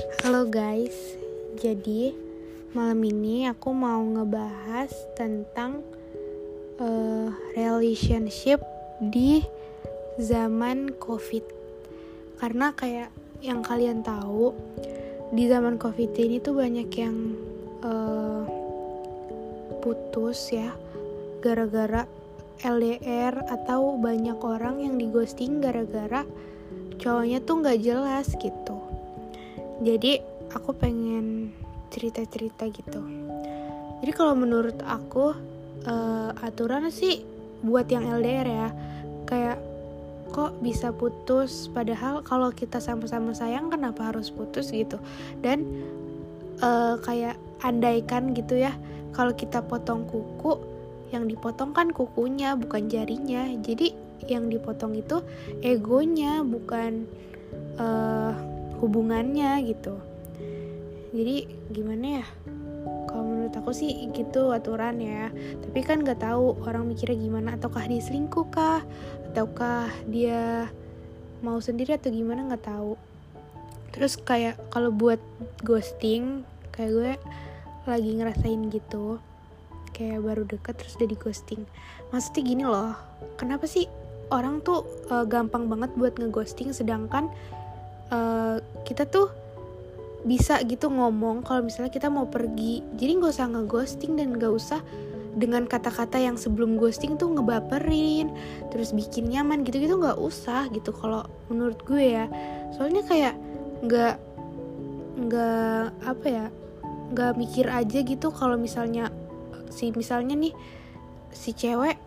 Halo guys, jadi malam ini aku mau ngebahas tentang uh, relationship di zaman COVID. Karena kayak yang kalian tahu, di zaman COVID ini tuh banyak yang uh, putus ya, gara-gara LDR atau banyak orang yang di ghosting gara-gara cowoknya tuh nggak jelas gitu jadi aku pengen cerita-cerita gitu. Jadi kalau menurut aku uh, aturan sih buat yang LDR ya. Kayak kok bisa putus? Padahal kalau kita sama-sama sayang kenapa harus putus gitu? Dan uh, kayak andaikan gitu ya kalau kita potong kuku yang dipotong kan kukunya bukan jarinya. Jadi yang dipotong itu egonya bukan uh, hubungannya gitu. Jadi gimana ya? Kalau menurut aku sih gitu aturan ya. Tapi kan nggak tahu orang mikirnya gimana. Ataukah dia selingkuh kah? Ataukah dia mau sendiri atau gimana? Nggak tahu. Terus kayak kalau buat ghosting kayak gue lagi ngerasain gitu. Kayak baru deket terus udah di ghosting. Maksudnya gini loh kenapa sih orang tuh uh, gampang banget buat ngeghosting? Sedangkan uh, kita tuh bisa gitu ngomong kalau misalnya kita mau pergi. Jadi nggak usah ngeghosting dan nggak usah dengan kata-kata yang sebelum ghosting tuh ngebaperin terus bikin nyaman gitu-gitu nggak usah gitu kalau menurut gue ya. Soalnya kayak nggak nggak apa ya nggak mikir aja gitu kalau misalnya si misalnya nih si cewek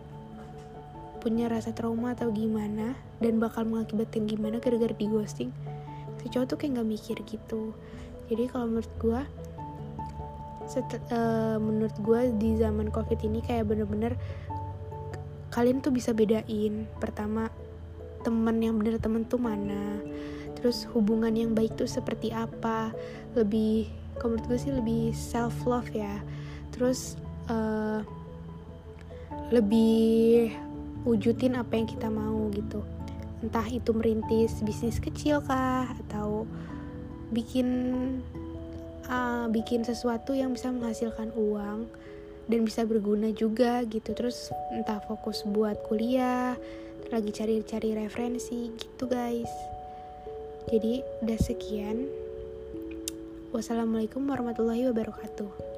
punya rasa trauma atau gimana dan bakal mengakibatkan gimana gara-gara di ghosting si cowok tuh kayak nggak mikir gitu. Jadi kalau menurut gue uh, menurut gue di zaman covid ini kayak bener-bener kalian tuh bisa bedain pertama teman yang bener temen tuh mana terus hubungan yang baik tuh seperti apa lebih kalau menurut gue sih lebih self love ya. Terus uh, lebih wujudin apa yang kita mau gitu entah itu merintis bisnis kecil kah atau bikin uh, bikin sesuatu yang bisa menghasilkan uang dan bisa berguna juga gitu. Terus entah fokus buat kuliah lagi cari-cari referensi gitu guys. Jadi udah sekian. Wassalamualaikum warahmatullahi wabarakatuh